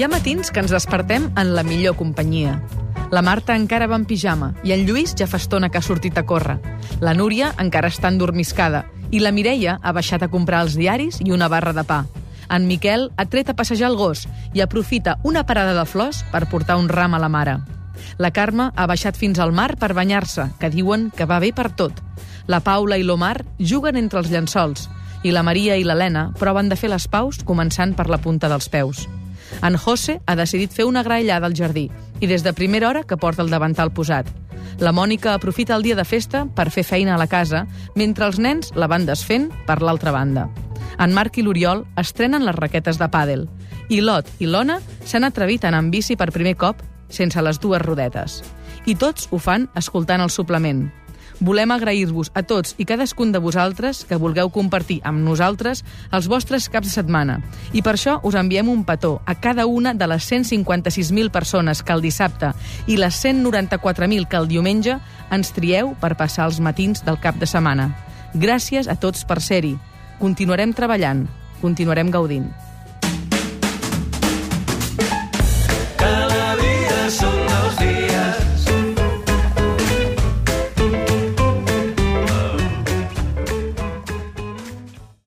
Hi ha matins que ens despertem en la millor companyia. La Marta encara va en pijama i en Lluís ja fa estona que ha sortit a córrer. La Núria encara està endormiscada i la Mireia ha baixat a comprar els diaris i una barra de pa. En Miquel ha tret a passejar el gos i aprofita una parada de flors per portar un ram a la mare. La Carme ha baixat fins al mar per banyar-se, que diuen que va bé per tot. La Paula i l'Omar juguen entre els llençols i la Maria i l'Helena proven de fer les paus començant per la punta dels peus. En José ha decidit fer una graellada al jardí i des de primera hora que porta el davantal posat. La Mònica aprofita el dia de festa per fer feina a la casa, mentre els nens la van desfent per l'altra banda. En Marc i l'Oriol estrenen les raquetes de pàdel i l'Ot i l'Ona s'han atrevit a anar en bici per primer cop sense les dues rodetes. I tots ho fan escoltant el suplement. Volem agrair-vos a tots i cadascun de vosaltres que vulgueu compartir amb nosaltres els vostres caps de setmana. I per això us enviem un petó a cada una de les 156.000 persones que el dissabte i les 194.000 que el diumenge ens trieu per passar els matins del cap de setmana. Gràcies a tots per ser-hi. Continuarem treballant, continuarem gaudint.